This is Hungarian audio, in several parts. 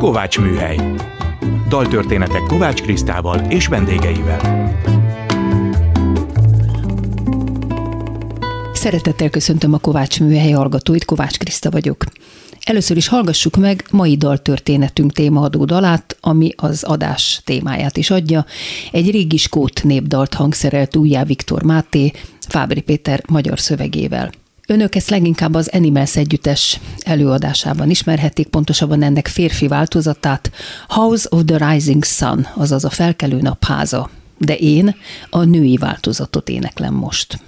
Kovács Műhely. Daltörténetek Kovács Krisztával és vendégeivel. Szeretettel köszöntöm a Kovács Műhely hallgatóit, Kovács Kriszta vagyok. Először is hallgassuk meg mai daltörténetünk témaadó dalát, ami az adás témáját is adja. Egy régi skót népdalt hangszerelt újjá Viktor Máté, Fábri Péter magyar szövegével. Önök ezt leginkább az Animals együttes előadásában ismerhetik, pontosabban ennek férfi változatát, House of the Rising Sun, azaz a felkelő nap. De én a női változatot éneklem most.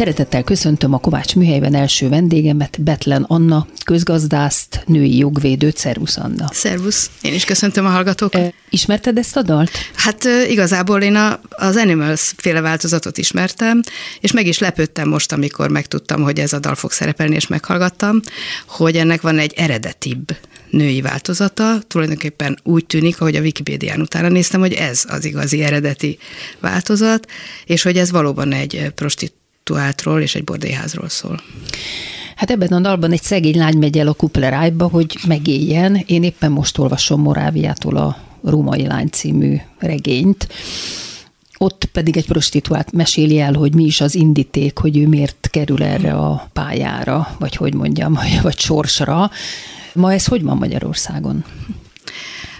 Szeretettel köszöntöm a Kovács műhelyben első vendégemet, Betlen Anna, közgazdászt, női jogvédőt. Szervusz Anna. Szervusz, én is köszöntöm a hallgatókat. Ismerted ezt a dalt? Hát igazából én a, az Animals féle változatot ismertem, és meg is lepődtem most, amikor megtudtam, hogy ez a dal fog szerepelni, és meghallgattam, hogy ennek van egy eredetibb női változata. Tulajdonképpen úgy tűnik, ahogy a Wikipédián utána néztem, hogy ez az igazi eredeti változat, és hogy ez valóban egy prostit prostituáltról és egy bordéházról szól. Hát ebben a dalban egy szegény lány megy el a kuplerájba, hogy megéljen. Én éppen most olvasom Moráviától a Római Lány című regényt. Ott pedig egy prostituált meséli el, hogy mi is az indíték, hogy ő miért kerül erre a pályára, vagy hogy mondjam, vagy sorsra. Ma ez hogy van Magyarországon?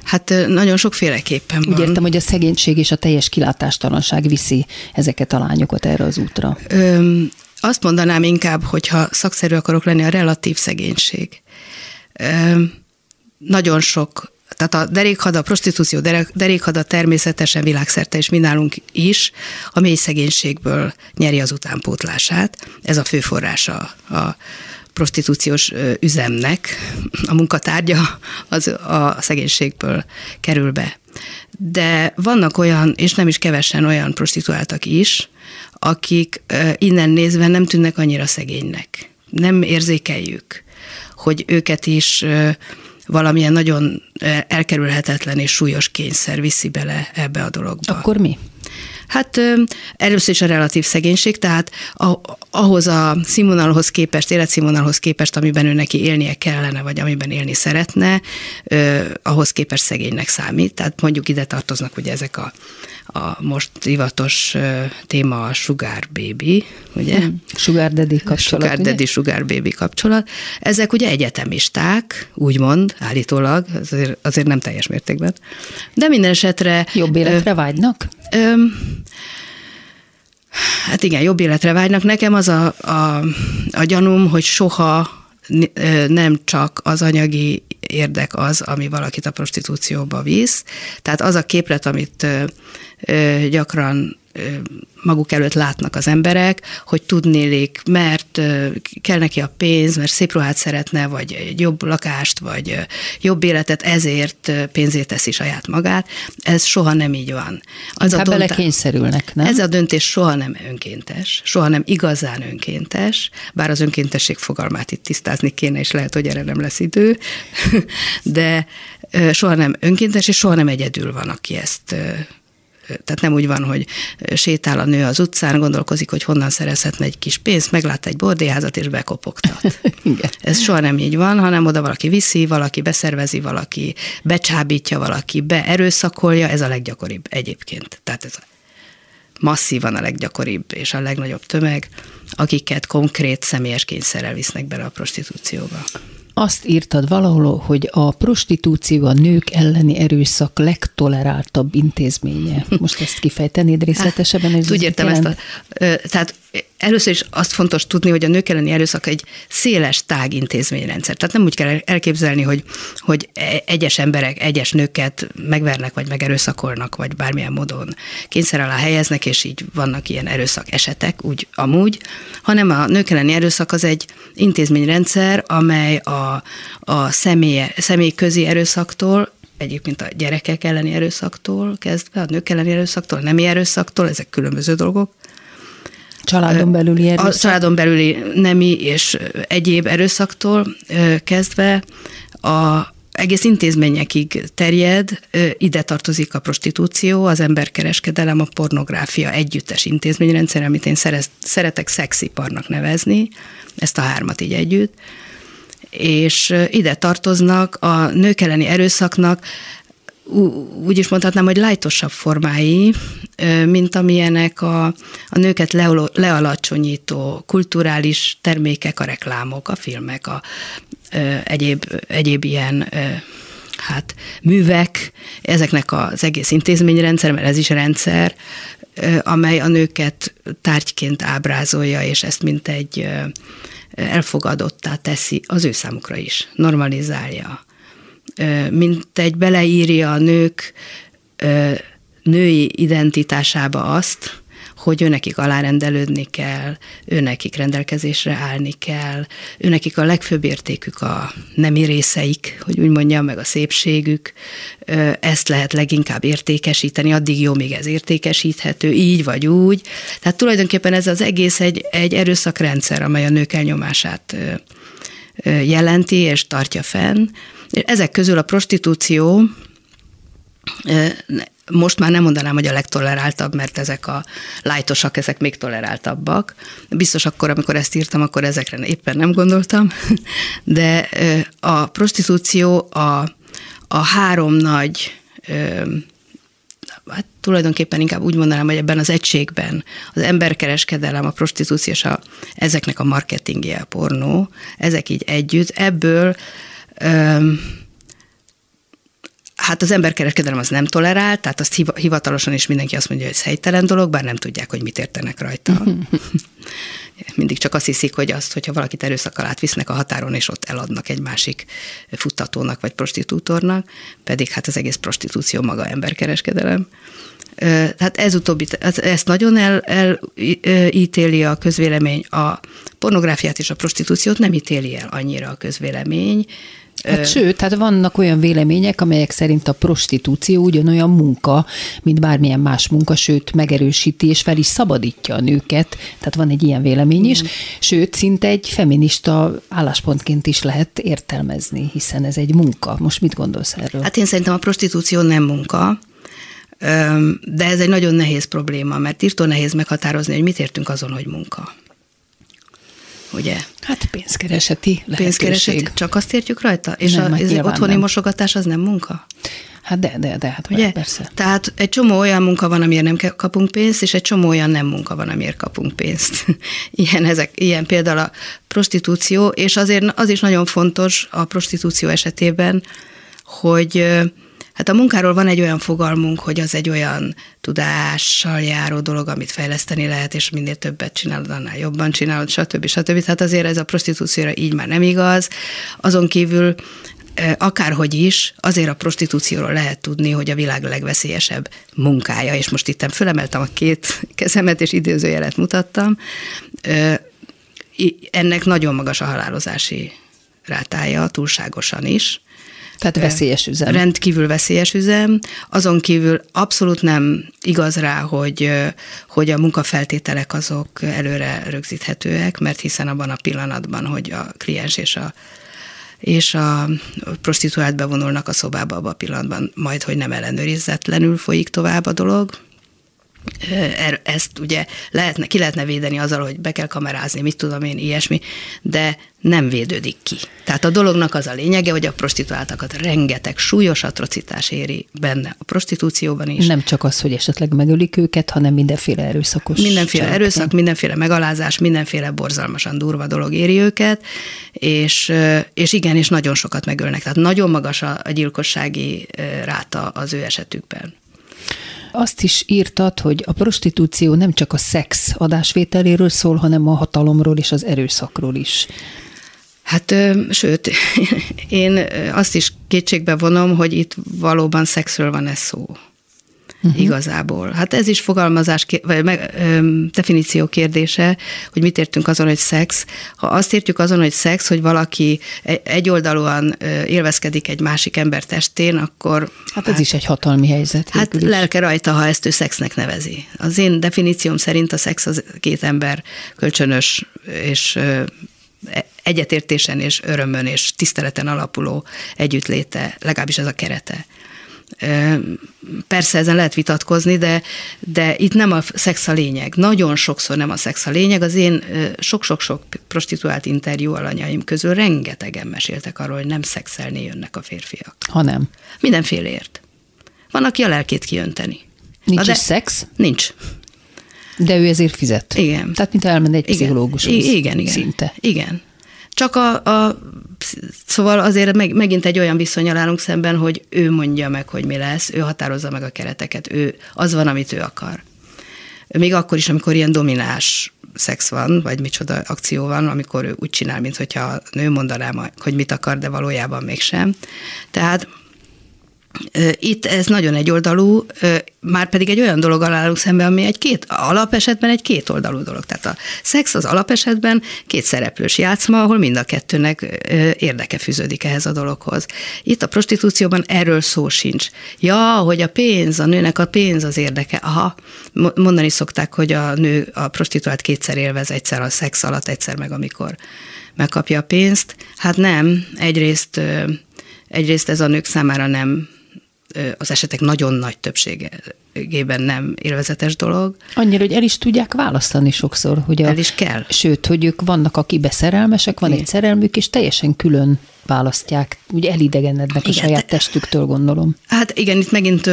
Hát nagyon sokféleképpen van. Úgy értem, hogy a szegénység és a teljes kilátástalanság viszi ezeket a lányokat erre az útra. Öm, azt mondanám inkább, hogyha szakszerű akarok lenni, a relatív szegénység. Öm, nagyon sok tehát a derékhada, a prostitúció derékhada természetesen világszerte és mi nálunk is a mély szegénységből nyeri az utánpótlását. Ez a fő forrása a prostitúciós üzemnek a munkatárgya az a szegénységből kerül be. De vannak olyan, és nem is kevesen olyan prostituáltak is, akik innen nézve nem tűnnek annyira szegénynek. Nem érzékeljük, hogy őket is valamilyen nagyon elkerülhetetlen és súlyos kényszer viszi bele ebbe a dologba. Akkor mi? Hát először is a relatív szegénység, tehát ahhoz a színvonalhoz képest, életszínvonalhoz képest, amiben ő neki élnie kellene, vagy amiben élni szeretne, ahhoz képest szegénynek számít. Tehát mondjuk ide tartoznak ugye ezek a a most divatos téma a sugar baby, ugye? Hmm. Sugar daddy kapcsolat. Sugar daddy, ugye? sugar baby kapcsolat. Ezek ugye egyetemisták, úgymond, állítólag, azért, azért nem teljes mértékben. De minden esetre... Jobb életre vágynak? Ö, hát igen, jobb életre vágynak. Nekem az a, a, a gyanúm, hogy soha nem csak az anyagi érdek az, ami valakit a prostitúcióba visz. Tehát az a képlet, amit gyakran maguk előtt látnak az emberek, hogy tudnélik, mert kell neki a pénz, mert szép ruhát szeretne, vagy egy jobb lakást, vagy jobb életet, ezért pénzét teszi saját magát. Ez soha nem így van. Az a bele kényszerülnek, nem? Ez a döntés soha nem önkéntes, soha nem igazán önkéntes, bár az önkéntesség fogalmát itt tisztázni kéne, és lehet, hogy erre nem lesz idő, de soha nem önkéntes, és soha nem egyedül van, aki ezt tehát nem úgy van, hogy sétál a nő az utcán, gondolkozik, hogy honnan szerezhetne egy kis pénzt, meglát egy bordéházat és bekopogtat. Igen. Ez soha nem így van, hanem oda valaki viszi, valaki beszervezi, valaki becsábítja, valaki beerőszakolja, ez a leggyakoribb egyébként. Tehát ez masszívan a leggyakoribb és a legnagyobb tömeg, akiket konkrét személyes kényszerrel visznek bele a prostitúcióba azt írtad valahol, hogy a prostitúció a nők elleni erőszak legtoleráltabb intézménye. Most ezt kifejtenéd részletesebben? Hát, úgy értem ezt a, tehát először is azt fontos tudni, hogy a nők elleni erőszak egy széles tág intézményrendszer. Tehát nem úgy kell elképzelni, hogy, hogy e, egyes emberek, egyes nőket megvernek, vagy megerőszakolnak, vagy bármilyen módon kényszer alá helyeznek, és így vannak ilyen erőszak esetek, úgy amúgy, hanem a nők elleni erőszak az egy intézményrendszer, amely a, a személy, személy közi erőszaktól egyébként a gyerekek elleni erőszaktól kezdve, a nők elleni erőszaktól, a nemi erőszaktól, ezek különböző dolgok, Családon belüli erőszak? A családon belüli nemi és egyéb erőszaktól kezdve a egész intézményekig terjed, ide tartozik a prostitúció, az emberkereskedelem, a pornográfia együttes intézményrendszer, amit én szeretek szexiparnak nevezni, ezt a hármat így együtt, és ide tartoznak a nők elleni erőszaknak úgy is mondhatnám, hogy lájtosabb formái, mint amilyenek a, a nőket le, lealacsonyító kulturális termékek, a reklámok, a filmek, a egyéb, egyéb ilyen hát művek, ezeknek az egész intézményrendszer, mert ez is rendszer, amely a nőket tárgyként ábrázolja, és ezt mint egy elfogadottá teszi az ő számukra is, normalizálja mint egy beleírja a nők női identitásába azt, hogy őnekik alárendelődni kell, őnekik rendelkezésre állni kell, őnekik a legfőbb értékük a nemi részeik, hogy úgy mondjam, meg a szépségük, ezt lehet leginkább értékesíteni, addig jó, még ez értékesíthető, így vagy úgy. Tehát tulajdonképpen ez az egész egy, egy erőszakrendszer, amely a nők elnyomását jelenti és tartja fenn, ezek közül a prostitúció most már nem mondanám, hogy a legtoleráltabb, mert ezek a lájtosak, ezek még toleráltabbak. Biztos akkor, amikor ezt írtam, akkor ezekre éppen nem gondoltam, de a prostitúció a, a három nagy hát tulajdonképpen inkább úgy mondanám, hogy ebben az egységben az emberkereskedelem, a prostitúció és a, ezeknek a marketingje, a pornó, ezek így együtt, ebből Hát az emberkereskedelem az nem tolerál, tehát azt hivatalosan is mindenki azt mondja, hogy ez helytelen dolog, bár nem tudják, hogy mit értenek rajta. Mindig csak azt hiszik, hogy azt, hogyha valakit erőszakkal átvisznek a határon, és ott eladnak egy másik futtatónak vagy prostitútornak, pedig hát az egész prostitúció maga emberkereskedelem. Tehát ez utóbbi, ezt nagyon elítéli el, a közvélemény. A pornográfiát és a prostitúciót nem ítéli el annyira a közvélemény, Hát sőt, tehát vannak olyan vélemények, amelyek szerint a prostitúció ugyanolyan munka, mint bármilyen más munka, sőt, megerősíti és fel is szabadítja a nőket. Tehát van egy ilyen vélemény is. Sőt, szinte egy feminista álláspontként is lehet értelmezni, hiszen ez egy munka. Most mit gondolsz erről? Hát én szerintem a prostitúció nem munka, de ez egy nagyon nehéz probléma, mert írtó nehéz meghatározni, hogy mit értünk azon, hogy munka ugye? Hát pénzkereseti. Pénzkereseti, csak azt értjük rajta? És nem, a, hát otthoni nem. mosogatás az nem munka? Hát de, de, de, hát ugye? persze. Tehát egy csomó olyan munka van, amiért nem kapunk pénzt, és egy csomó olyan nem munka van, amiért kapunk pénzt. ilyen, ezek, ilyen például a prostitúció, és azért az is nagyon fontos a prostitúció esetében, hogy Hát a munkáról van egy olyan fogalmunk, hogy az egy olyan tudással járó dolog, amit fejleszteni lehet, és minél többet csinálod, annál jobban csinálod, stb. stb. Tehát azért ez a prostitúcióra így már nem igaz. Azon kívül akárhogy is, azért a prostitúcióról lehet tudni, hogy a világ legveszélyesebb munkája, és most itt fölemeltem a két kezemet, és időzőjelet mutattam, ennek nagyon magas a halálozási rátája, túlságosan is. Tehát veszélyes üzem. Rendkívül veszélyes üzem. Azon kívül abszolút nem igaz rá, hogy, hogy a munkafeltételek azok előre rögzíthetőek, mert hiszen abban a pillanatban, hogy a kliens és a és a prostituált bevonulnak a szobába abban a pillanatban, majd, hogy nem ellenőrizetlenül folyik tovább a dolog, ezt ugye lehetne, ki lehetne védeni azzal, hogy be kell kamerázni, mit tudom én, ilyesmi, de nem védődik ki. Tehát a dolognak az a lényege, hogy a prostituáltakat rengeteg súlyos atrocitás éri benne a prostitúcióban is. Nem csak az, hogy esetleg megölik őket, hanem mindenféle erőszakos. Mindenféle cselekmény. erőszak, mindenféle megalázás, mindenféle borzalmasan durva dolog éri őket, és, és igen, és nagyon sokat megölnek. Tehát nagyon magas a gyilkossági ráta az ő esetükben. Azt is írtad, hogy a prostitúció nem csak a szex adásvételéről szól, hanem a hatalomról és az erőszakról is. Hát, sőt, én azt is kétségbe vonom, hogy itt valóban szexről van ez szó uh-huh. igazából. Hát ez is fogalmazás, vagy meg, ö, definíció kérdése, hogy mit értünk azon, hogy szex. Ha azt értjük azon, hogy szex, hogy valaki e, egyoldalúan élvezkedik egy másik ember testén, akkor... Hát ez hát, is egy hatalmi helyzet. Hát is. lelke rajta, ha ezt ő szexnek nevezi. Az én definícióm szerint a szex az két ember kölcsönös és e, egyetértésen és örömön és tiszteleten alapuló együttléte, legalábbis ez a kerete. Persze ezen lehet vitatkozni, de, de itt nem a szex a lényeg. Nagyon sokszor nem a szex a lényeg. Az én sok-sok-sok prostituált interjú alanyaim közül rengetegen meséltek arról, hogy nem szexelni jönnek a férfiak. Ha nem. Mindenféleért. Van, aki a lelkét kiönteni. Nincs de is szex? Nincs. De ő ezért fizet. Igen. Tehát, mint elmenne egy pszichológushoz. Igen, igen. Szinte. Igen. Csak a, a szóval azért meg, megint egy olyan viszonyal állunk szemben, hogy ő mondja meg, hogy mi lesz, ő határozza meg a kereteket, ő, az van, amit ő akar. Még akkor is, amikor ilyen dominás szex van, vagy micsoda akció van, amikor ő úgy csinál, mintha a nő mondaná, hogy mit akar, de valójában mégsem. Tehát itt ez nagyon egyoldalú, már pedig egy olyan dolog állunk szemben, ami egy két, alapesetben egy kétoldalú dolog. Tehát a szex az alapesetben két szereplős játszma, ahol mind a kettőnek érdeke fűződik ehhez a dologhoz. Itt a prostitúcióban erről szó sincs. Ja, hogy a pénz, a nőnek a pénz az érdeke. Aha, mondani szokták, hogy a nő a prostituált kétszer élvez, egyszer a szex alatt, egyszer meg amikor megkapja a pénzt. Hát nem, egyrészt, egyrészt ez a nők számára nem az esetek nagyon nagy többségében nem élvezetes dolog. Annyira, hogy el is tudják választani sokszor. Hogy a, el is kell. Sőt, hogy ők vannak, akibe szerelmesek, van Igen. egy szerelmük, és teljesen külön választják, ugye elidegenednek igen, a saját testüktől, gondolom. Hát igen, itt megint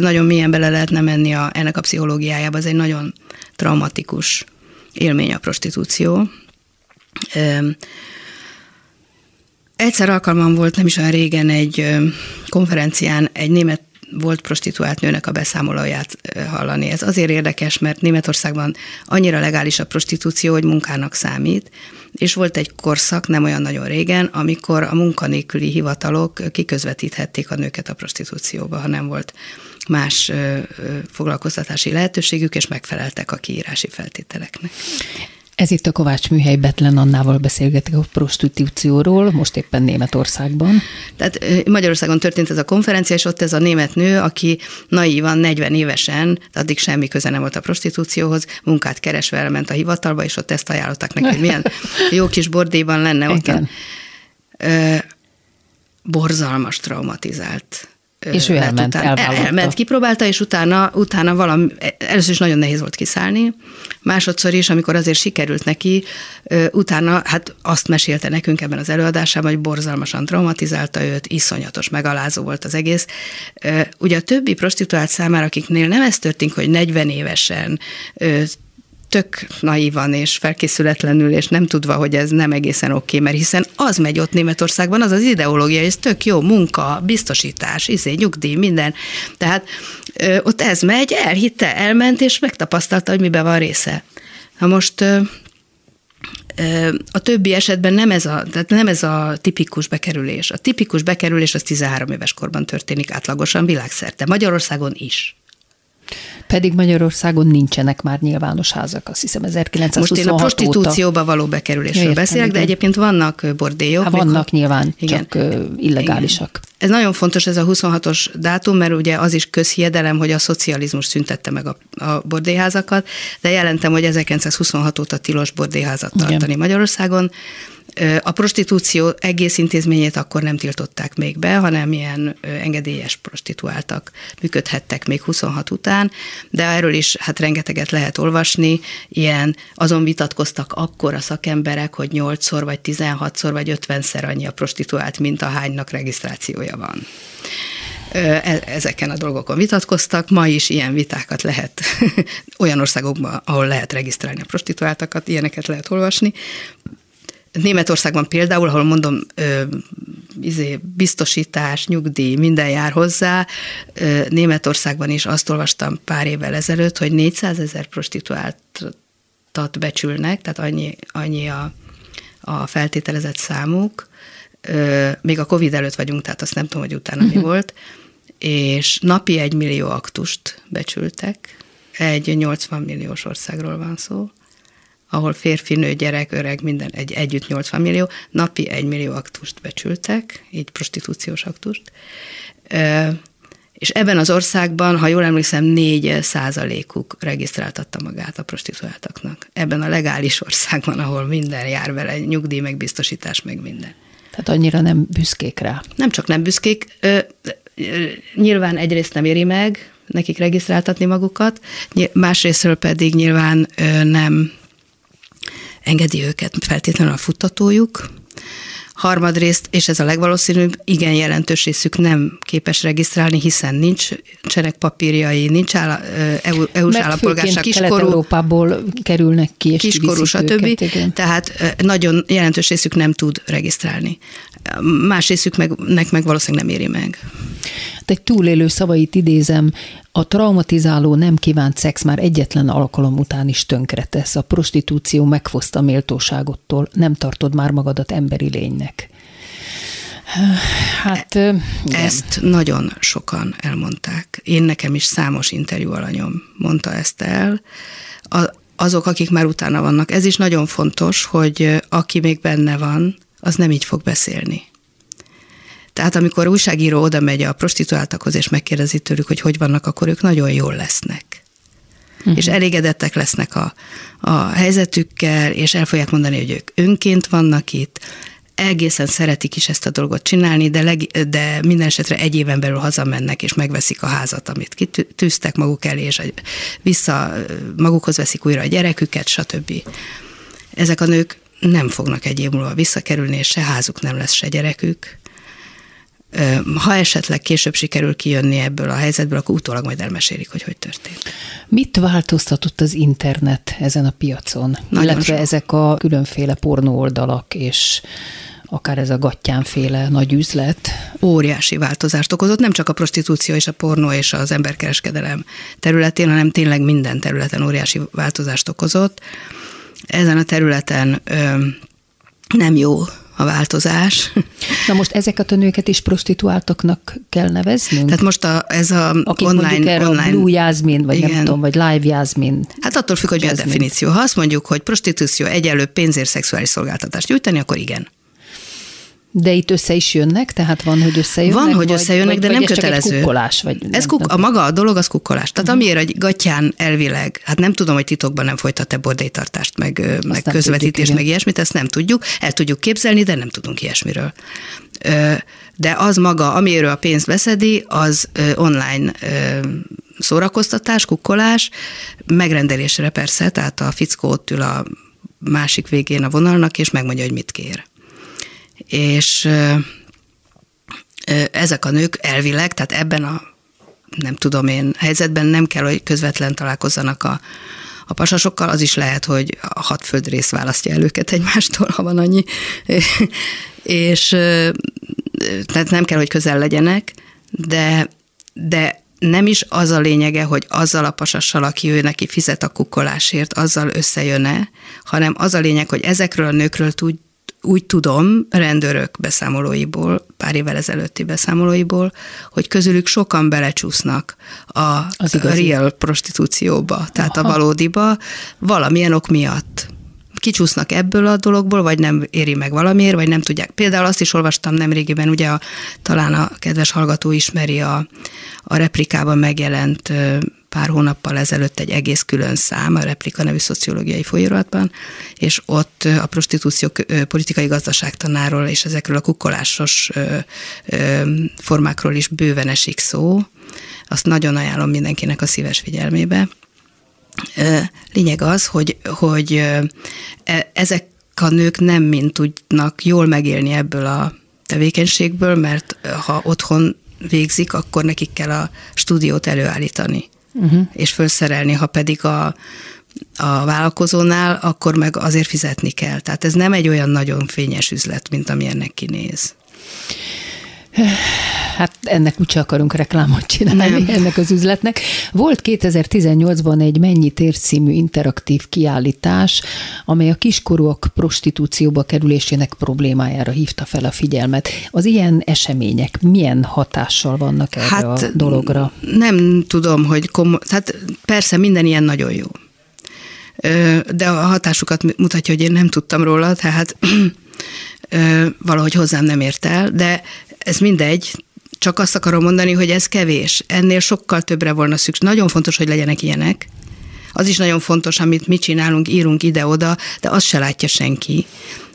nagyon mélyen bele lehetne menni a, ennek a pszichológiájába, ez egy nagyon traumatikus élmény a prostitúció. Egyszer alkalmam volt nem is olyan régen egy konferencián egy német volt prostituált nőnek a beszámolóját hallani. Ez azért érdekes, mert Németországban annyira legális a prostitúció, hogy munkának számít, és volt egy korszak, nem olyan nagyon régen, amikor a munkanélküli hivatalok kiközvetíthették a nőket a prostitúcióba, ha nem volt más foglalkoztatási lehetőségük, és megfeleltek a kiírási feltételeknek. Ez itt a Kovács Műhely Betlen Annával beszélgetek a prostitúcióról, most éppen Németországban. Tehát Magyarországon történt ez a konferencia, és ott ez a német nő, aki naívan, 40 évesen, addig semmi köze nem volt a prostitúcióhoz, munkát keresve elment a hivatalba, és ott ezt ajánlották neki, hogy milyen jó kis bordéban lenne ott. Igen. borzalmas traumatizált és ő elment, utána, elment, kipróbálta, és utána, utána valami, először is nagyon nehéz volt kiszállni, másodszor is, amikor azért sikerült neki, utána, hát azt mesélte nekünk ebben az előadásában, hogy borzalmasan traumatizálta őt, iszonyatos megalázó volt az egész. Ugye a többi prostituált számára, akiknél nem ez történt, hogy 40 évesen tök naívan és felkészületlenül, és nem tudva, hogy ez nem egészen oké, okay, mert hiszen az megy ott Németországban, az az ideológia, ez tök jó, munka, biztosítás, izé, nyugdíj, minden. Tehát ö, ott ez megy, elhitte, elment, és megtapasztalta, hogy miben van része. Na most ö, a többi esetben nem ez, a, tehát nem ez a tipikus bekerülés. A tipikus bekerülés az 13 éves korban történik átlagosan világszerte. Magyarországon is. Pedig Magyarországon nincsenek már nyilvános házak, azt hiszem 1926 Most én a prostitúcióba óta. való bekerülésről Értem, beszélek, de egyébként vannak bordélyok. Hát vannak nyilván, igen. csak illegálisak. Igen. Ez nagyon fontos ez a 26-os dátum, mert ugye az is közhiedelem, hogy a szocializmus szüntette meg a, a bordélyházakat, de jelentem, hogy 1926 óta tilos bordélyházat tartani Igen. Magyarországon. A prostitúció egész intézményét akkor nem tiltották még be, hanem ilyen engedélyes prostituáltak működhettek még 26 után, de erről is hát rengeteget lehet olvasni, ilyen azon vitatkoztak akkor a szakemberek, hogy 8-szor, vagy 16-szor, vagy 50-szer annyi a prostituált, mint a hánynak regisztrációja van e, ezeken a dolgokon vitatkoztak. Ma is ilyen vitákat lehet olyan országokban, ahol lehet regisztrálni a prostituáltakat, ilyeneket lehet olvasni. Németországban például, ahol mondom, ö, izé, biztosítás, nyugdíj, minden jár hozzá, ö, Németországban is azt olvastam pár évvel ezelőtt, hogy 400 ezer prostituáltat becsülnek, tehát annyi, annyi a, a feltételezett számuk, ö, még a Covid előtt vagyunk, tehát azt nem tudom, hogy utána mi mhm. volt, és napi egy millió aktust becsültek, egy 80 milliós országról van szó, ahol férfi, nő, gyerek, öreg, minden egy, együtt 80 millió, napi 1 millió aktust becsültek, így prostitúciós aktust. És ebben az országban, ha jól emlékszem, 4 százalékuk regisztráltatta magát a prostituáltaknak. Ebben a legális országban, ahol minden jár vele, nyugdíj, meg biztosítás, meg minden. Tehát annyira nem büszkék rá. Nem csak nem büszkék, nyilván egyrészt nem éri meg nekik regisztráltatni magukat, másrésztről pedig nyilván nem engedi őket feltétlenül a futtatójuk. Harmadrészt, és ez a legvalószínűbb, igen jelentős részük nem képes regisztrálni, hiszen nincs csenek papírjai, nincs áll, EU, EU-s állampolgárság, kiskorú. Európából kerülnek ki, és kiskorú, stb. Őket, Tehát nagyon jelentős részük nem tud regisztrálni. Más részük meg, meg valószínűleg nem éri meg. Egy túlélő szavait idézem, a traumatizáló nem kívánt szex már egyetlen alkalom után is tönkretesz. A prostitúció megfoszta méltóságottól, nem tartod már magadat emberi lénynek. Hát, igen. Ezt nagyon sokan elmondták. Én nekem is számos interjú alanyom mondta ezt el. A, azok, akik már utána vannak. Ez is nagyon fontos, hogy aki még benne van, az nem így fog beszélni. Tehát amikor újságíró oda megy a prostituáltakhoz, és megkérdezi tőlük, hogy hogy vannak, akkor ők nagyon jól lesznek. Uh-huh. És elégedettek lesznek a, a helyzetükkel, és el fogják mondani, hogy ők önként vannak itt, egészen szeretik is ezt a dolgot csinálni, de, leg, de minden esetre egy éven belül hazamennek, és megveszik a házat, amit kitűztek maguk elé, és vissza magukhoz veszik újra a gyereküket, stb. Ezek a nők nem fognak egy év múlva visszakerülni, és se házuk nem lesz, se gyerekük. Ha esetleg később sikerül kijönni ebből a helyzetből, akkor utólag majd elmesélik, hogy hogy történt. Mit változtatott az internet ezen a piacon? Nagyon Illetve sok. ezek a különféle pornó oldalak és akár ez a gattyánféle nagy üzlet. Óriási változást okozott, nem csak a prostitúció és a pornó és az emberkereskedelem területén, hanem tényleg minden területen óriási változást okozott. Ezen a területen ö, nem jó a változás. Na most ezeket a nőket is prostituáltaknak kell neveznünk? Tehát most a, ez a Akik online... Erre online a Blue Jasmine, vagy igen. nem tudom, vagy Live Jasmine. Hát attól függ, hogy mi a definíció. Ha azt mondjuk, hogy prostitúció egyelő pénzért szexuális szolgáltatást nyújtani, akkor igen. De itt össze is jönnek, tehát van, hogy összejönnek? Van, hogy összejönnek, vagy, de nem vagy kötelező. Ez kukkolás? Vagy ez kuk, a maga a dolog az kukkolás. Tehát uh-huh. amiért egy gatyán elvileg, hát nem tudom, hogy titokban nem folytat-e bordélytartást, meg, meg közvetítést, meg ilyesmit, ezt nem tudjuk. El tudjuk képzelni, de nem tudunk ilyesmiről. De az maga, amiről a pénzt beszedi, az online szórakoztatás, kukkolás, megrendelésre persze, tehát a fickó ott ül a másik végén a vonalnak, és megmondja, hogy mit kér és ezek a nők elvileg, tehát ebben a nem tudom én, helyzetben nem kell, hogy közvetlen találkozzanak a, A pasasokkal az is lehet, hogy a hat földrész választja el őket egymástól, ha van annyi, és tehát nem kell, hogy közel legyenek, de, de nem is az a lényege, hogy azzal a pasassal, aki ő neki fizet a kukkolásért, azzal összejönne, hanem az a lényeg, hogy ezekről a nőkről tud, úgy tudom rendőrök beszámolóiból, pár évvel ezelőtti beszámolóiból, hogy közülük sokan belecsúsznak a az real prostitúcióba, tehát Aha. a valódiba, valamilyen ok miatt kicsúsznak ebből a dologból, vagy nem éri meg valamiért, vagy nem tudják. Például azt is olvastam nemrégiben, ugye a, talán a kedves hallgató ismeri a, a replikában megjelent pár hónappal ezelőtt egy egész külön szám a Replika nevű szociológiai folyóratban, és ott a prostitúció politikai gazdaságtanáról és ezekről a kukkolásos formákról is bőven esik szó. Azt nagyon ajánlom mindenkinek a szíves figyelmébe. Lényeg az, hogy, hogy e, ezek a nők nem mind tudnak jól megélni ebből a tevékenységből, mert ha otthon végzik, akkor nekik kell a stúdiót előállítani uh-huh. és felszerelni, ha pedig a, a vállalkozónál, akkor meg azért fizetni kell. Tehát ez nem egy olyan nagyon fényes üzlet, mint amilyennek kinéz. Hát ennek úgyse akarunk reklámot csinálni, Nem. ennek az üzletnek. Volt 2018-ban egy Mennyi tér című interaktív kiállítás, amely a kiskorúak prostitúcióba kerülésének problémájára hívta fel a figyelmet. Az ilyen események milyen hatással vannak erre hát, a dologra? Nem tudom, hogy komo- hát persze minden ilyen nagyon jó. De a hatásukat mutatja, hogy én nem tudtam róla, tehát valahogy hozzám nem ért el, de ez mindegy, csak azt akarom mondani, hogy ez kevés. Ennél sokkal többre volna szükség. Nagyon fontos, hogy legyenek ilyenek. Az is nagyon fontos, amit mi csinálunk, írunk ide-oda, de azt se látja senki.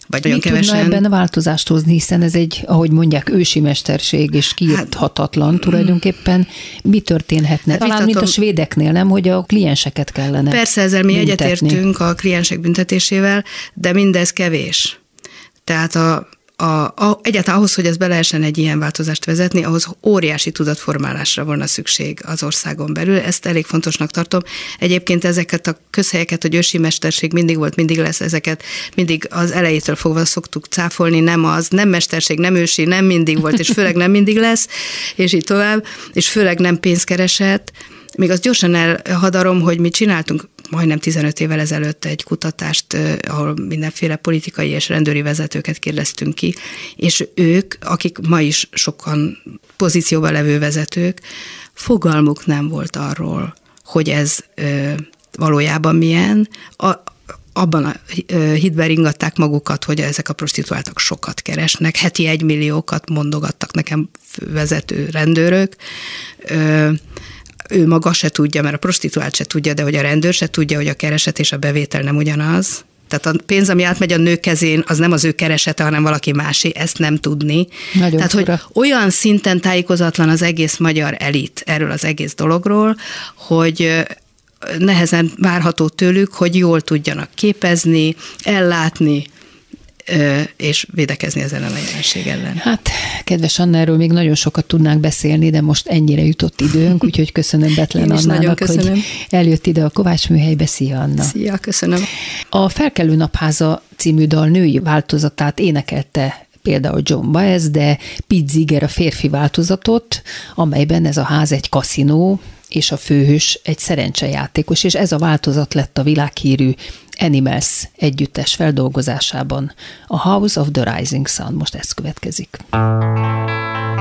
Vagy nagyon kevesen. tudna ebben a változást hozni, hiszen ez egy, ahogy mondják, ősi mesterség, és kiírthatatlan hát, tulajdonképpen. Mi történhetne? Hát Talán, vitatom, mint a svédeknél, nem, hogy a klienseket kellene Persze, ezzel mi büntetni. egyetértünk a kliensek büntetésével, de mindez kevés. Tehát a, a, a, egyáltalán ahhoz, hogy ez be lehessen egy ilyen változást vezetni, ahhoz óriási tudatformálásra volna szükség az országon belül. Ezt elég fontosnak tartom. Egyébként ezeket a közhelyeket, hogy ősi mesterség mindig volt, mindig lesz, ezeket mindig az elejétől fogva szoktuk cáfolni, nem az, nem mesterség, nem ősi, nem mindig volt, és főleg nem mindig lesz, és így tovább, és főleg nem pénzkeresett. Még azt gyorsan elhadarom, hogy mi csináltunk majdnem 15 évvel ezelőtt egy kutatást, ahol mindenféle politikai és rendőri vezetőket kérdeztünk ki, és ők, akik ma is sokan pozícióban levő vezetők, fogalmuk nem volt arról, hogy ez valójában milyen. A, abban a hitben ringatták magukat, hogy ezek a prostituáltak sokat keresnek, heti egymilliókat mondogattak nekem vezető rendőrök ő maga se tudja, mert a prostituált se tudja, de hogy a rendőr se tudja, hogy a kereset és a bevétel nem ugyanaz. Tehát a pénz, ami átmegy a nő kezén, az nem az ő keresete, hanem valaki másé, ezt nem tudni. Nagyon Tehát, fura. hogy olyan szinten tájékozatlan az egész magyar elit erről az egész dologról, hogy nehezen várható tőlük, hogy jól tudjanak képezni, ellátni, és védekezni ezen a jelenség ellen. Hát, kedves Anna, erről még nagyon sokat tudnánk beszélni, de most ennyire jutott időnk, úgyhogy köszönöm Betlen Annának, köszönöm. hogy eljött ide a Kovács műhelybe. Szia, Anna! Szia, köszönöm! A Felkelő Napháza című dal női változatát énekelte például John Baez, de Pete Ziger a férfi változatot, amelyben ez a ház egy kaszinó, és a főhős egy szerencsejátékos, és ez a változat lett a világhírű Animals együttes feldolgozásában. A House of the Rising Sun, most ez következik. God.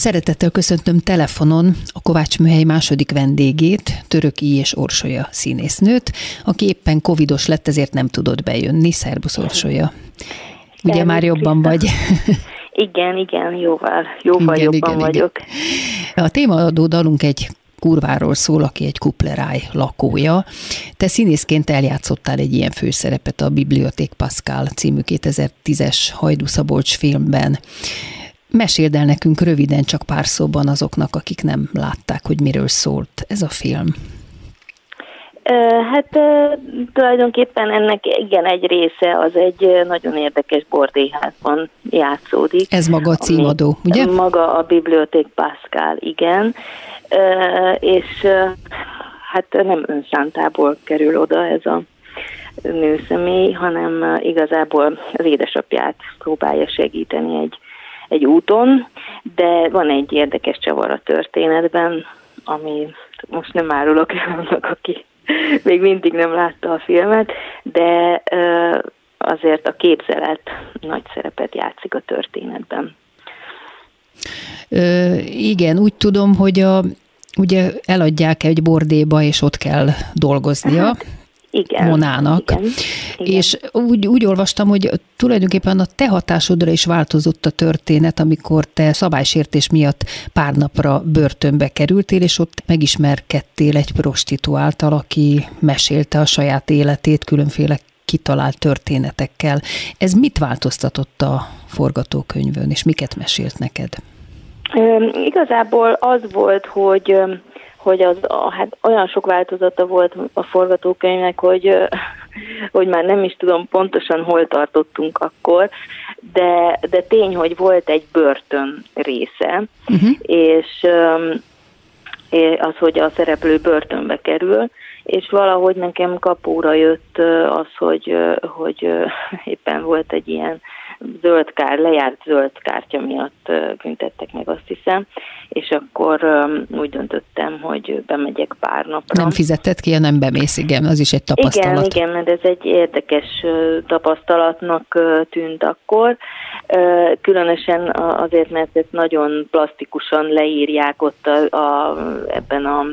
Szeretettel köszöntöm telefonon a Kovács Műhely második vendégét, Török I. és Orsolya színésznőt, aki éppen covidos lett, ezért nem tudott bejönni. Szerbusz Orsolya. Ugye Szervusz, már jobban vagy? Igen, igen, jóval, jóval igen, jobban igen, vagyok. Igen. A témaadó dalunk egy kurváról szól, aki egy kupleráj lakója. Te színészként eljátszottál egy ilyen főszerepet a Biblioték Pascal című 2010-es Hajdú Szabolcs filmben. Meséld el nekünk röviden, csak pár szóban azoknak, akik nem látták, hogy miről szólt ez a film. Hát tulajdonképpen ennek igen egy része az egy nagyon érdekes bordéházban játszódik. Ez maga a címadó, ugye? Maga a Biblioték Pascal, igen. És hát nem önszántából kerül oda ez a nőszemély, hanem igazából az édesapját próbálja segíteni egy, egy úton, de van egy érdekes csavar a történetben, ami most nem árulok el annak, aki még mindig nem látta a filmet, de azért a képzelet nagy szerepet játszik a történetben. Ö, igen, úgy tudom, hogy a, ugye eladják egy bordéba, és ott kell dolgoznia. Hát, igen, Monának. Igen, igen. És úgy, úgy olvastam, hogy tulajdonképpen a te hatásodra is változott a történet, amikor te szabálysértés miatt pár napra börtönbe kerültél, és ott megismerkedtél egy prostituáltal, aki mesélte a saját életét különféle kitalált történetekkel. Ez mit változtatott a forgatókönyvön, és miket mesélt neked? Igazából az volt, hogy hogy az, hát olyan sok változata volt a forgatókönyvnek, hogy, hogy már nem is tudom pontosan hol tartottunk akkor, de, de tény, hogy volt egy börtön része, uh-huh. és az, hogy a szereplő börtönbe kerül, és valahogy nekem kapóra jött az, hogy, hogy éppen volt egy ilyen zöld kár, lejárt zöld kártya miatt büntettek meg, azt hiszem, és akkor úgy döntöttem, hogy bemegyek pár napra. Nem fizetett ki, nem bemész, igen, az is egy tapasztalat. Igen, igen, mert ez egy érdekes tapasztalatnak tűnt akkor, különösen azért, mert ezt nagyon plastikusan leírják ott a, a, ebben a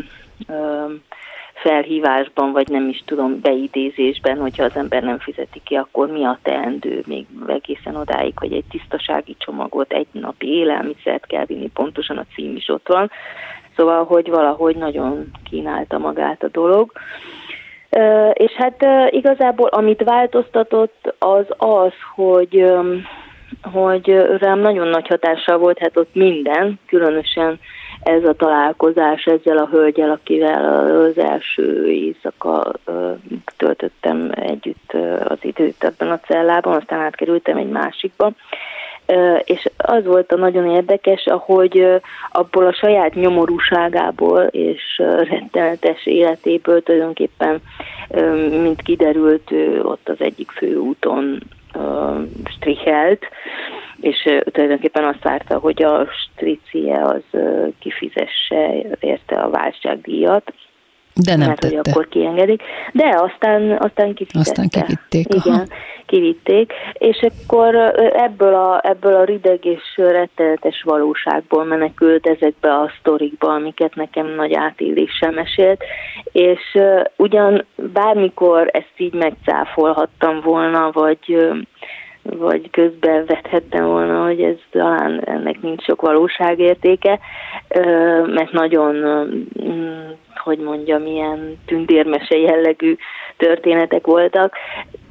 felhívásban, vagy nem is tudom, beidézésben, hogyha az ember nem fizeti ki, akkor mi a teendő, még egészen odáig, hogy egy tisztasági csomagot, egy napi élelmiszert kell vinni, pontosan a cím is ott van. Szóval, hogy valahogy nagyon kínálta magát a dolog. És hát igazából amit változtatott az az, hogy hogy rám nagyon nagy hatással volt, hát ott minden, különösen ez a találkozás ezzel a hölgyel, akivel az első éjszaka töltöttem együtt az időt ebben a cellában, aztán átkerültem egy másikba. És az volt a nagyon érdekes, ahogy abból a saját nyomorúságából és rettenetes életéből tulajdonképpen, mint kiderült, ott az egyik főúton strichelt, és tulajdonképpen azt várta, hogy a stricie az kifizesse érte a váltságdíjat, de nem mert, tette. hogy akkor kiengedik. De aztán, aztán kifizette. Aztán kivitték. Igen, aha. kivitték. És akkor ebből a, ebből a rideg és rettenetes valóságból menekült ezekbe a sztorikba, amiket nekem nagy átéléssel mesélt. És uh, ugyan bármikor ezt így megcáfolhattam volna, vagy vagy közben vethettem volna, hogy ez talán ennek nincs sok valóságértéke, mert nagyon, hogy mondjam, ilyen tündérmese jellegű történetek voltak,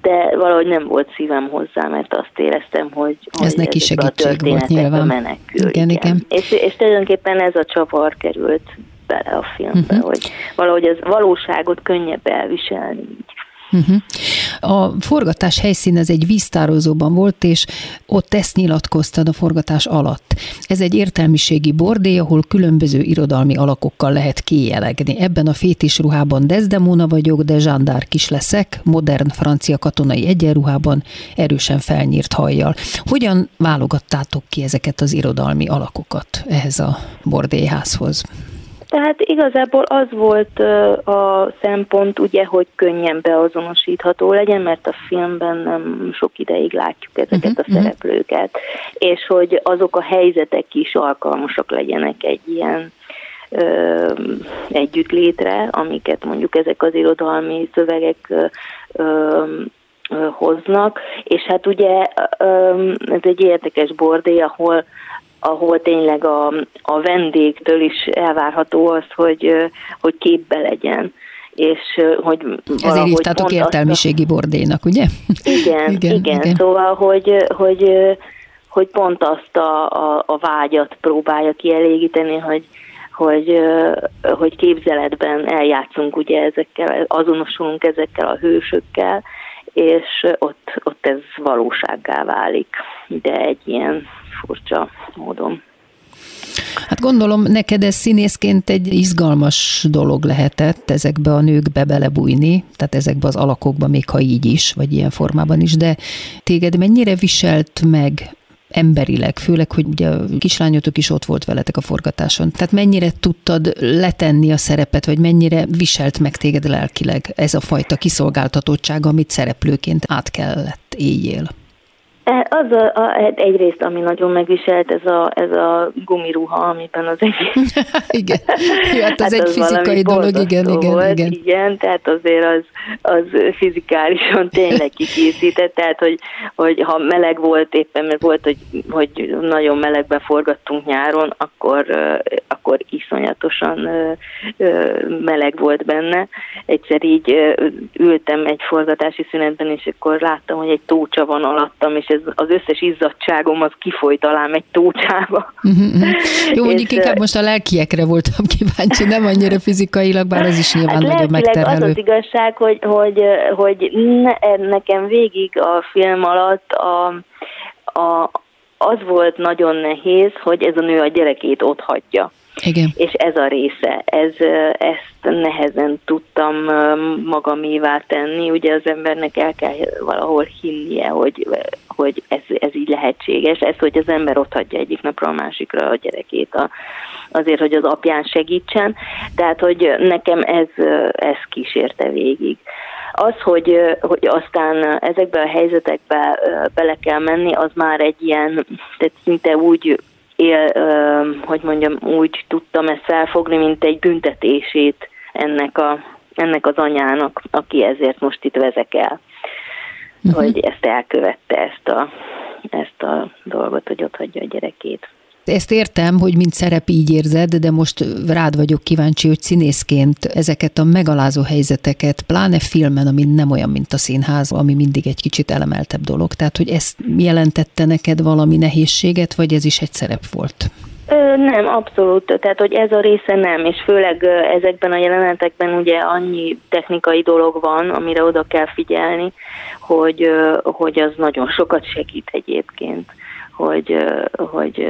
de valahogy nem volt szívem hozzá, mert azt éreztem, hogy, ez hogy neki segítség volt nyilván. Menekül, igen, igen. igen. És, és tulajdonképpen ez a csavar került bele a filmbe, uh-huh. hogy valahogy az valóságot könnyebb elviselni így. Uh-huh. A forgatás helyszín ez egy víztározóban volt, és ott ezt nyilatkoztad a forgatás alatt. Ez egy értelmiségi bordé, ahol különböző irodalmi alakokkal lehet kéjelegni. Ebben a fétis ruhában Desdemona vagyok, de zsándár is leszek, modern francia katonai egyenruhában, erősen felnyírt hajjal. Hogyan válogattátok ki ezeket az irodalmi alakokat ehhez a bordéházhoz? Tehát igazából az volt a szempont, ugye, hogy könnyen beazonosítható legyen, mert a filmben nem sok ideig látjuk ezeket uh-huh, a szereplőket, uh-huh. és hogy azok a helyzetek is alkalmasak legyenek egy ilyen ö, együttlétre, amiket mondjuk ezek az irodalmi szövegek ö, ö, hoznak, és hát ugye ez egy érdekes bordé, ahol ahol tényleg a, a vendégtől is elvárható az, hogy, hogy képbe legyen és hogy Ezért hívtátok értelmiségi a... bordénak, ugye? Igen, igen, igen, igen. Szóval, hogy, hogy, hogy pont azt a, a, a vágyat próbálja kielégíteni, hogy, hogy, hogy képzeletben eljátszunk ugye ezekkel, azonosulunk ezekkel a hősökkel, és ott, ott ez valósággá válik, de egy ilyen furcsa módon. Hát gondolom, neked ez színészként egy izgalmas dolog lehetett ezekbe a nőkbe belebújni, tehát ezekbe az alakokba, még ha így is, vagy ilyen formában is, de téged mennyire viselt meg emberileg, főleg, hogy ugye a kislányotok is ott volt veletek a forgatáson. Tehát mennyire tudtad letenni a szerepet, vagy mennyire viselt meg téged lelkileg ez a fajta kiszolgáltatottság, amit szereplőként át kellett éljél? E, az a, a, egyrészt, ami nagyon megviselt, ez a, ez a gumiruha, amiben az egész... igen, ja, hát az hát egy az fizikai dolog, igen, igen, volt, igen. Igen, tehát azért az, az fizikálisan tényleg kikészített, tehát hogy, hogy ha meleg volt éppen, mert volt, hogy, hogy nagyon melegbe forgattunk nyáron, akkor, akkor iszonyatosan meleg volt benne. Egyszer így ültem egy forgatási szünetben, és akkor láttam, hogy egy tócsa van alattam, és ez az összes izzadságom az kifolyt alám egy tócsába. Uh-huh. Jó, mondjuk inkább most a lelkiekre voltam kíváncsi, nem annyira fizikailag, bár az is nyilván hát nagyon megterhelő. Az az igazság, hogy, hogy, hogy ne, nekem végig a film alatt a, a, az volt nagyon nehéz, hogy ez a nő a gyerekét ott hagyja. Igen. És ez a része, ez, ezt nehezen tudtam magamévá tenni. Ugye az embernek el kell valahol hinnie, hogy, hogy ez, ez így lehetséges. Ez, hogy az ember ott hagyja egyik napra a másikra a gyerekét a, azért, hogy az apján segítsen. Tehát, hogy nekem ez, ez kísérte végig. Az, hogy, hogy aztán ezekbe a helyzetekbe bele kell menni, az már egy ilyen, tehát szinte úgy él, hogy mondjam, úgy tudtam ezt felfogni, mint egy büntetését ennek, a, ennek az anyának, aki ezért most itt vezekel. Uh-huh. Hogy ezt elkövette, ezt a, ezt a dolgot, hogy ott hagyja a gyerekét. Ezt értem, hogy mint szerep így érzed, de most rád vagyok kíváncsi, hogy színészként ezeket a megalázó helyzeteket, pláne filmen, ami nem olyan, mint a színház, ami mindig egy kicsit elemeltebb dolog. Tehát, hogy ezt jelentette neked valami nehézséget, vagy ez is egy szerep volt? Ö, nem, abszolút. Tehát, hogy ez a része nem, és főleg ezekben a jelenetekben ugye annyi technikai dolog van, amire oda kell figyelni, hogy, hogy az nagyon sokat segít egyébként hogy, hogy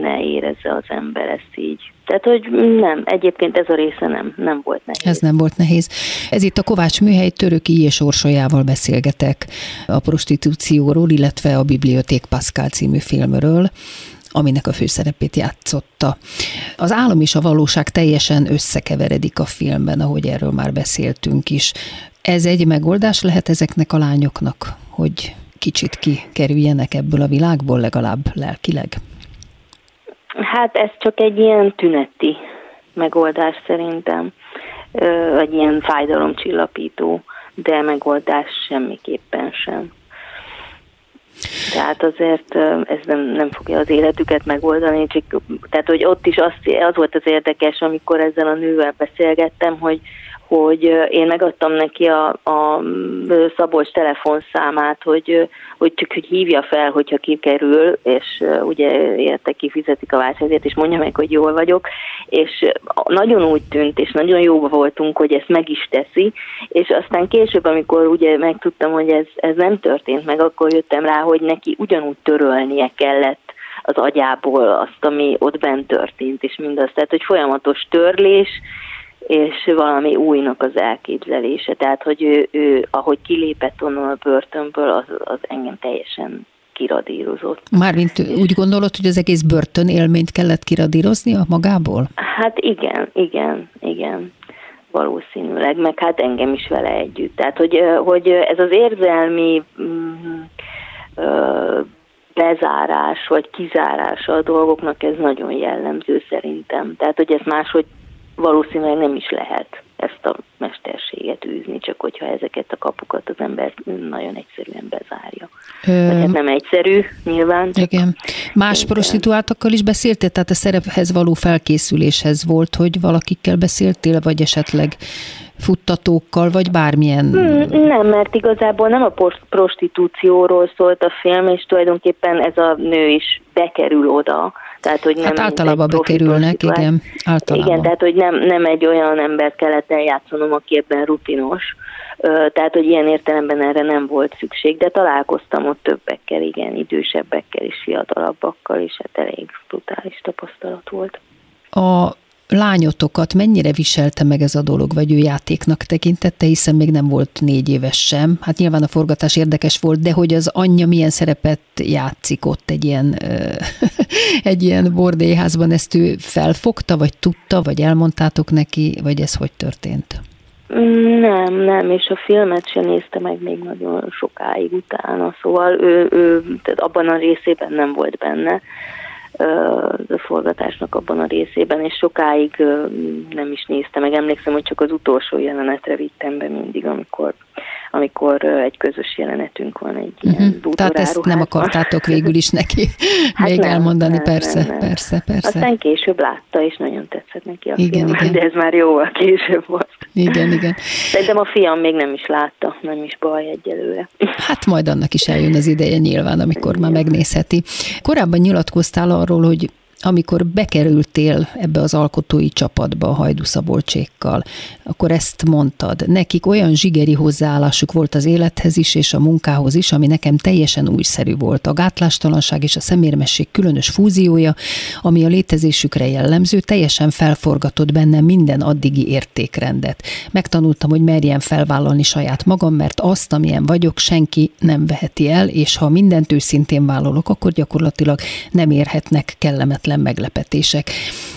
ne érezze az ember ezt így. Tehát, hogy nem, egyébként ez a része nem, nem volt nehéz. Ez nem volt nehéz. Ez itt a Kovács Műhely Töröki és Orsolyával beszélgetek a prostitúcióról, illetve a Biblioték Pascal című filmről aminek a főszerepét játszotta. Az álom és a valóság teljesen összekeveredik a filmben, ahogy erről már beszéltünk is. Ez egy megoldás lehet ezeknek a lányoknak, hogy kicsit kikerüljenek ebből a világból, legalább lelkileg? Hát ez csak egy ilyen tüneti megoldás szerintem, vagy ilyen fájdalomcsillapító, de megoldás semmiképpen sem. Tehát azért ez nem, nem fogja az életüket megoldani, csak, tehát hogy ott is az, az volt az érdekes, amikor ezzel a nővel beszélgettem, hogy hogy én megadtam neki a, a Szabolcs telefonszámát, hogy, hogy csak hogy hívja fel, hogyha kikerül, és ugye érte kifizetik a válságért, és mondja meg, hogy jól vagyok, és nagyon úgy tűnt, és nagyon jóba voltunk, hogy ezt meg is teszi, és aztán később, amikor ugye megtudtam, hogy ez, ez nem történt meg, akkor jöttem rá, hogy neki ugyanúgy törölnie kellett az agyából azt, ami ott bent történt, és mindazt. Tehát, hogy folyamatos törlés, és valami újnak az elképzelése. Tehát, hogy ő, ő ahogy kilépett onnan a börtönből, az, az engem teljesen kiradírozott. Mármint úgy gondolod, hogy az egész börtön élményt kellett kiradírozni a magából? Hát igen, igen, igen valószínűleg, meg hát engem is vele együtt. Tehát, hogy, hogy ez az érzelmi mm, bezárás vagy kizárása a dolgoknak, ez nagyon jellemző szerintem. Tehát, hogy ez máshogy valószínűleg nem is lehet ezt a mesterséget űzni, csak hogyha ezeket a kapukat az ember nagyon egyszerűen bezárja. Ö... Ez nem egyszerű, nyilván. Igen. Más Szerintem. prostituáltakkal is beszéltél? Tehát a szerephez való felkészüléshez volt, hogy valakikkel beszéltél, vagy esetleg futtatókkal, vagy bármilyen... Hmm, nem, mert igazából nem a prostitúcióról szólt a film, és tulajdonképpen ez a nő is bekerül oda, tehát, hogy nem hát általában bekerülnek, igen. Általában. Igen, tehát, hogy nem, nem egy olyan embert kellett eljátszanom, aki ebben rutinos, tehát, hogy ilyen értelemben erre nem volt szükség, de találkoztam ott többekkel, igen, idősebbekkel és fiatalabbakkal, és hát elég brutális tapasztalat volt. A lányotokat mennyire viselte meg ez a dolog, vagy ő játéknak tekintette, hiszen még nem volt négy éves sem. Hát nyilván a forgatás érdekes volt, de hogy az anyja milyen szerepet játszik ott egy ilyen, egy ilyen bordélyházban, ezt ő felfogta, vagy tudta, vagy elmondtátok neki, vagy ez hogy történt? Nem, nem, és a filmet sem nézte meg még nagyon sokáig utána, szóval ő, ő tehát abban a részében nem volt benne a forgatásnak abban a részében, és sokáig nem is nézte meg. Emlékszem, hogy csak az utolsó jelenetre vittem be mindig, amikor amikor egy közös jelenetünk van egy uh-huh. ilyen Tehát ezt nem akartátok végül is neki hát még nem, elmondani, nem, persze, nem, nem. persze, persze. Aztán később látta, és nagyon tetszett neki a igen, film, igen. de ez már jóval később volt. Igen, igen. Szerintem a fiam még nem is látta, nem is baj egyelőre. Hát majd annak is eljön az ideje nyilván, amikor igen. már megnézheti. Korábban nyilatkoztál arról, hogy amikor bekerültél ebbe az alkotói csapatba a hajdúszabolcsékkal, akkor ezt mondtad. Nekik olyan zsigeri hozzáállásuk volt az élethez is, és a munkához is, ami nekem teljesen újszerű volt. A gátlástalanság és a szemérmesség különös fúziója, ami a létezésükre jellemző, teljesen felforgatott bennem minden addigi értékrendet. Megtanultam, hogy merjem felvállalni saját magam, mert azt, amilyen vagyok, senki nem veheti el, és ha mindent őszintén vállalok, akkor gyakorlatilag nem érhetnek kellemetlen kellemetlen meglepetések.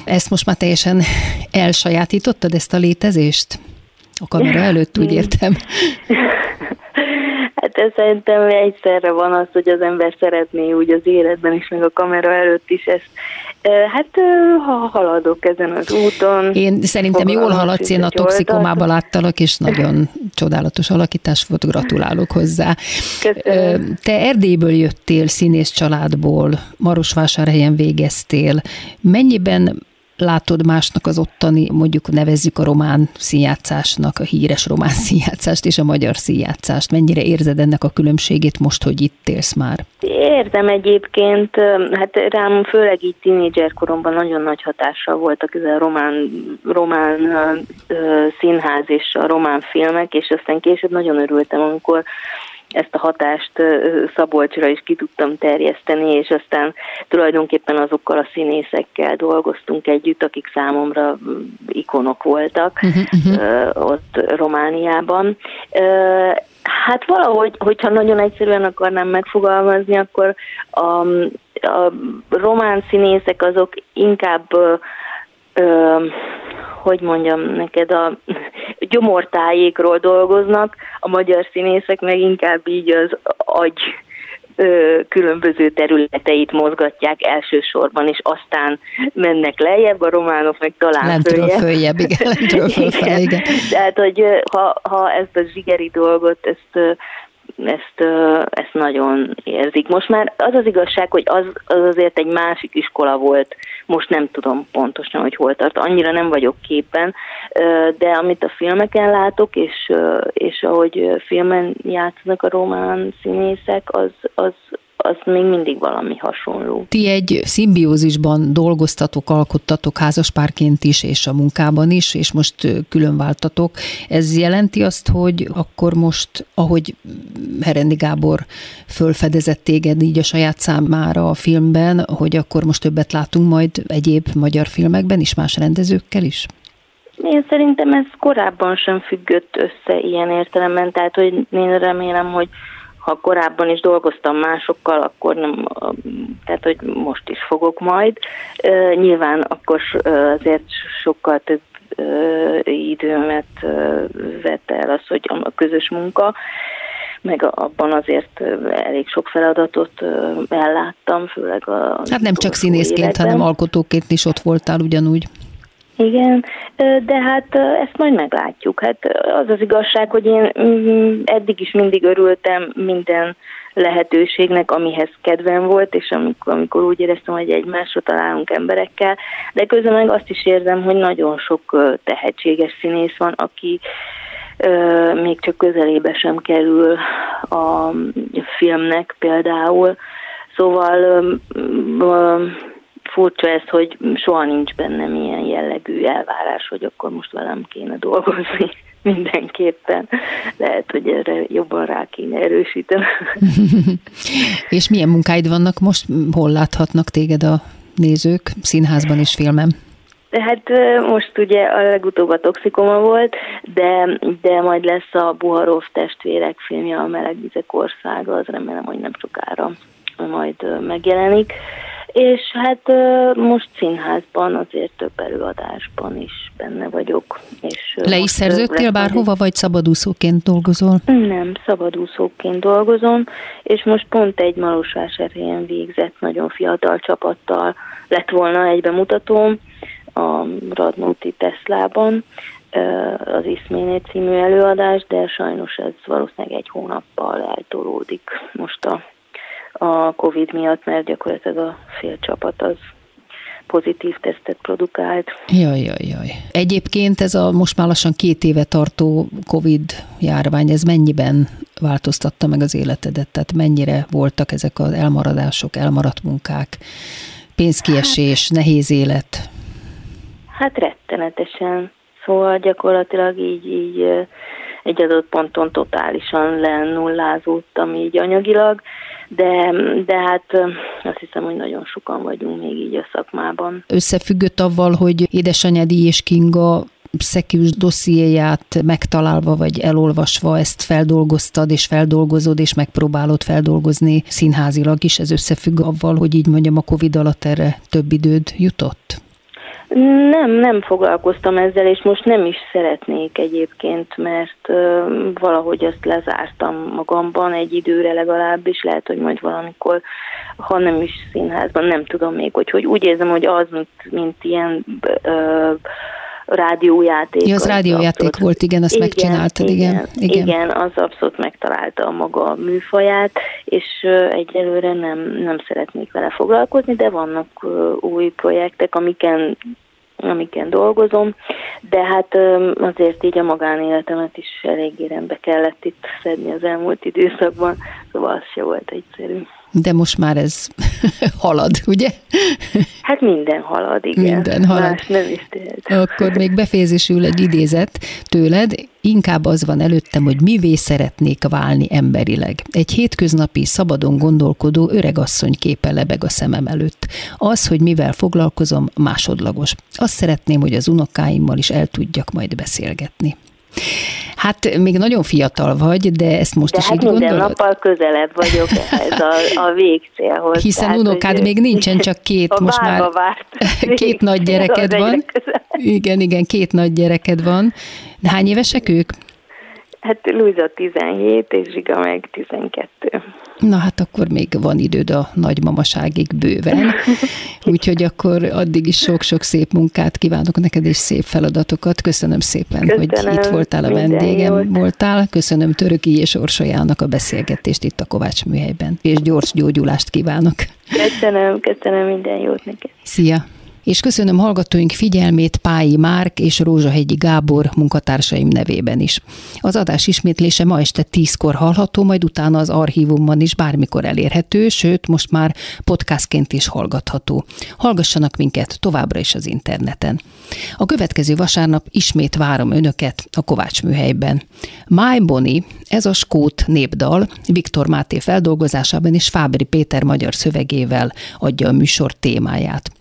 Ezt most már teljesen elsajátítottad, ezt a létezést? A kamera előtt, úgy értem. Hát ez szerintem egyszerre van az, hogy az ember szeretné úgy az életben is, meg a kamera előtt is ezt. Hát ha haladok ezen az úton. Én szerintem jól haladsz, én a toxikomába láttalak, és nagyon csodálatos alakítás volt, gratulálok hozzá. Köszönöm. Te Erdélyből jöttél, színész családból, Marosvásárhelyen végeztél. Mennyiben látod másnak az ottani, mondjuk nevezzük a román színjátszásnak, a híres román színjátszást és a magyar színjátszást? Mennyire érzed ennek a különbségét most, hogy itt élsz már? Érzem egyébként, hát rám főleg így tínédzserkoromban nagyon nagy hatással voltak ez a román, román színház és a román filmek, és aztán később nagyon örültem, amikor ezt a hatást Szabolcsra is ki tudtam terjeszteni, és aztán tulajdonképpen azokkal a színészekkel dolgoztunk együtt, akik számomra ikonok voltak uh-huh, ott Romániában. Hát valahogy, hogyha nagyon egyszerűen akarnám megfogalmazni, akkor a, a román színészek azok inkább hogy mondjam neked, a gyomortájékról dolgoznak, a magyar színészek meg inkább így az agy különböző területeit mozgatják elsősorban, és aztán mennek lejjebb, a románok meg talán lentről följebb. följebb igen, lentről fölfele, igen. Tehát, hogy ha, ha ezt a zsigeri dolgot, ezt ezt, ezt nagyon érzik. Most már az az igazság, hogy az, az azért egy másik iskola volt, most nem tudom pontosan, hogy hol tart, annyira nem vagyok képen, de amit a filmeken látok, és, és ahogy filmen játszanak a román színészek, az, az, az még mindig valami hasonló. Ti egy szimbiózisban dolgoztatok, alkottatok házaspárként is, és a munkában is, és most különváltatok. Ez jelenti azt, hogy akkor most, ahogy Herendi Gábor fölfedezett téged így a saját számára a filmben, hogy akkor most többet látunk majd egyéb magyar filmekben is, más rendezőkkel is? Én szerintem ez korábban sem függött össze ilyen értelemben, tehát hogy én remélem, hogy ha korábban is dolgoztam másokkal, akkor nem, tehát hogy most is fogok majd. Nyilván akkor azért sokkal több időmet vette el az, hogy a közös munka, meg abban azért elég sok feladatot elláttam, főleg a... Hát nem csak színészként, életben. hanem alkotóként is ott voltál ugyanúgy. Igen, de hát ezt majd meglátjuk. Hát az az igazság, hogy én mm, eddig is mindig örültem minden lehetőségnek, amihez kedvem volt, és amikor, amikor úgy éreztem, hogy egymásra találunk emberekkel, de közben meg azt is érzem, hogy nagyon sok tehetséges színész van, aki még csak közelébe sem kerül a filmnek például. Szóval furcsa ez, hogy soha nincs bennem ilyen jellegű elvárás, hogy akkor most velem kéne dolgozni mindenképpen. Lehet, hogy erre jobban rá kéne erősíteni. és milyen munkáid vannak most? Hol láthatnak téged a nézők? Színházban és filmem? Hát most ugye a legutóbb a Toxikoma volt, de, de majd lesz a Buharov testvérek filmje, a Melegvizek országa, az remélem, hogy nem sokára majd megjelenik. És hát most színházban azért több előadásban is benne vagyok. És Le is szerződtél bárhova, vagy szabadúszóként dolgozol? Nem, szabadúszóként dolgozom, és most pont egy Marosvásárhelyen végzett nagyon fiatal csapattal lett volna egy bemutatóm a Radnóti Teslában, az Iszméné című előadás, de sajnos ez valószínűleg egy hónappal eltolódik most a a Covid miatt, mert gyakorlatilag a fél csapat az pozitív tesztet produkált. Jaj, jaj, jaj. Egyébként ez a most már lassan két éve tartó Covid járvány, ez mennyiben változtatta meg az életedet? Tehát mennyire voltak ezek az elmaradások, elmaradt munkák, pénzkiesés, hát, nehéz élet? Hát rettenetesen. Szóval gyakorlatilag így, így egy adott ponton totálisan lenullázódtam így anyagilag, de, de hát azt hiszem, hogy nagyon sokan vagyunk még így a szakmában. Összefüggött avval, hogy édesanyádi és Kinga szekius dossziéját megtalálva vagy elolvasva ezt feldolgoztad és feldolgozod és megpróbálod feldolgozni színházilag is. Ez összefügg avval, hogy így mondjam a Covid alatt erre több időd jutott? Nem, nem foglalkoztam ezzel, és most nem is szeretnék egyébként, mert valahogy azt lezártam magamban egy időre legalábbis, lehet, hogy majd valamikor, ha nem is színházban, nem tudom még, hogy, hogy úgy érzem, hogy az, mint, mint ilyen uh, rádiójáték. Ja, az, az rádiójáték abszolút, volt, igen, azt igen, megcsináltad, igen, igen. Igen, igen az abszolút megtalálta a maga műfaját, és egyelőre nem, nem szeretnék vele foglalkozni, de vannak új projektek, amiken amiken dolgozom, de hát azért így a magánéletemet is eléggé rendbe kellett itt szedni az elmúlt időszakban, szóval az se volt egyszerű. De most már ez halad, ugye? Hát minden halad, igen. Minden halad. Más nem is tehet. Akkor még befejezésül egy idézet tőled. Inkább az van előttem, hogy mivé szeretnék válni emberileg. Egy hétköznapi, szabadon gondolkodó öregasszony képe lebeg a szemem előtt. Az, hogy mivel foglalkozom, másodlagos. Azt szeretném, hogy az unokáimmal is el tudjak majd beszélgetni. Hát még nagyon fiatal vagy, de ezt most de is hát így minden gondolod? nappal közelebb vagyok ez a, a végcélhoz. Hiszen tehát, unokád még nincsen, csak két, most már várt. két nagy gyereked van. Igen, igen, két nagy gyereked van. De hány évesek ők? Hát Luisa 17, és Zsiga meg 12. Na hát akkor még van időd a nagymamaságig bőven, úgyhogy akkor addig is sok-sok szép munkát kívánok neked, és szép feladatokat. Köszönöm szépen, Köszönöm, hogy itt voltál a vendégem jót. voltál. Köszönöm Töröki és Orsolyának a beszélgetést itt a Kovács műhelyben, és gyors gyógyulást kívánok. Köszönöm, köszönöm minden jót neked. Szia! És köszönöm hallgatóink figyelmét Pályi Márk és Rózsahegyi Gábor munkatársaim nevében is. Az adás ismétlése ma este tízkor hallható, majd utána az archívumban is bármikor elérhető, sőt, most már podcastként is hallgatható. Hallgassanak minket továbbra is az interneten. A következő vasárnap ismét várom önöket a Kovács műhelyben. My Bonnie, ez a skót népdal, Viktor Máté feldolgozásában és Fábri Péter magyar szövegével adja a műsor témáját.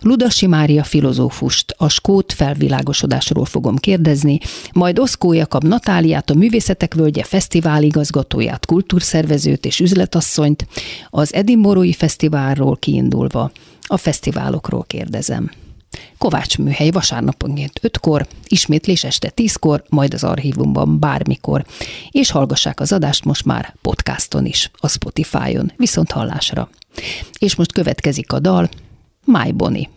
Luda Udasi Mária filozófust, a skót felvilágosodásról fogom kérdezni, majd Oszkó Jakab Natáliát, a Művészetek Völgye Fesztivál igazgatóját, kultúrszervezőt és üzletasszonyt, az Edinborói Fesztiválról kiindulva a fesztiválokról kérdezem. Kovács műhely vasárnaponként 5-kor, ismétlés este 10-kor, majd az archívumban bármikor. És hallgassák az adást most már podcaston is, a Spotify-on, viszont hallásra. És most következik a dal, My Bonnie.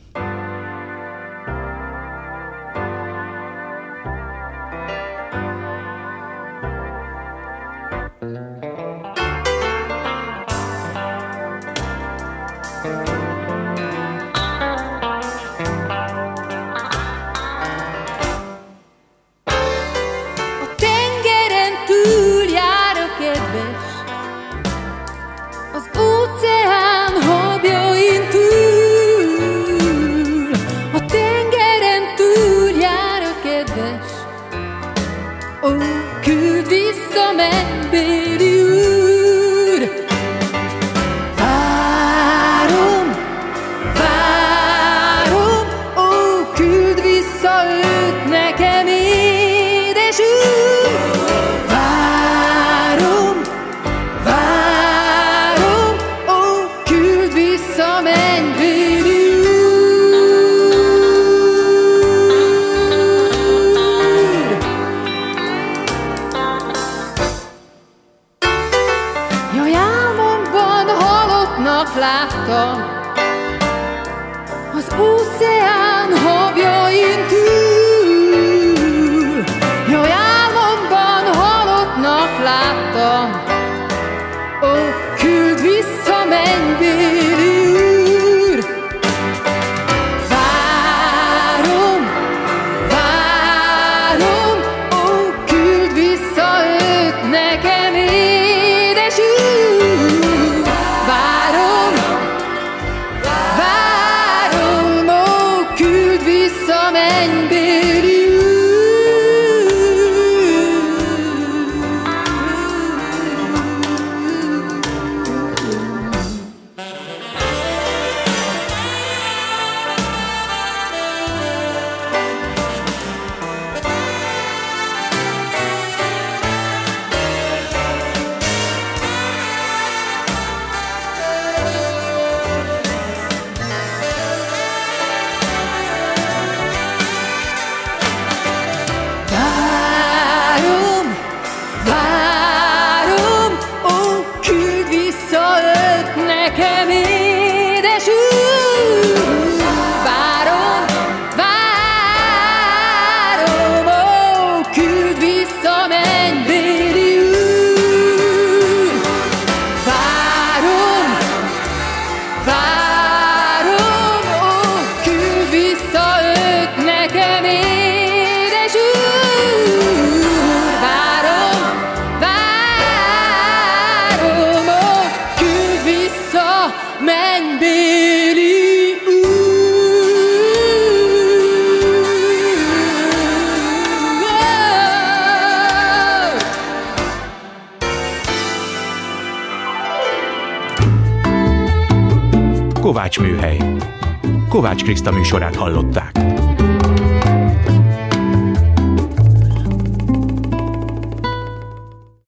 Kriszta műsorát hallották.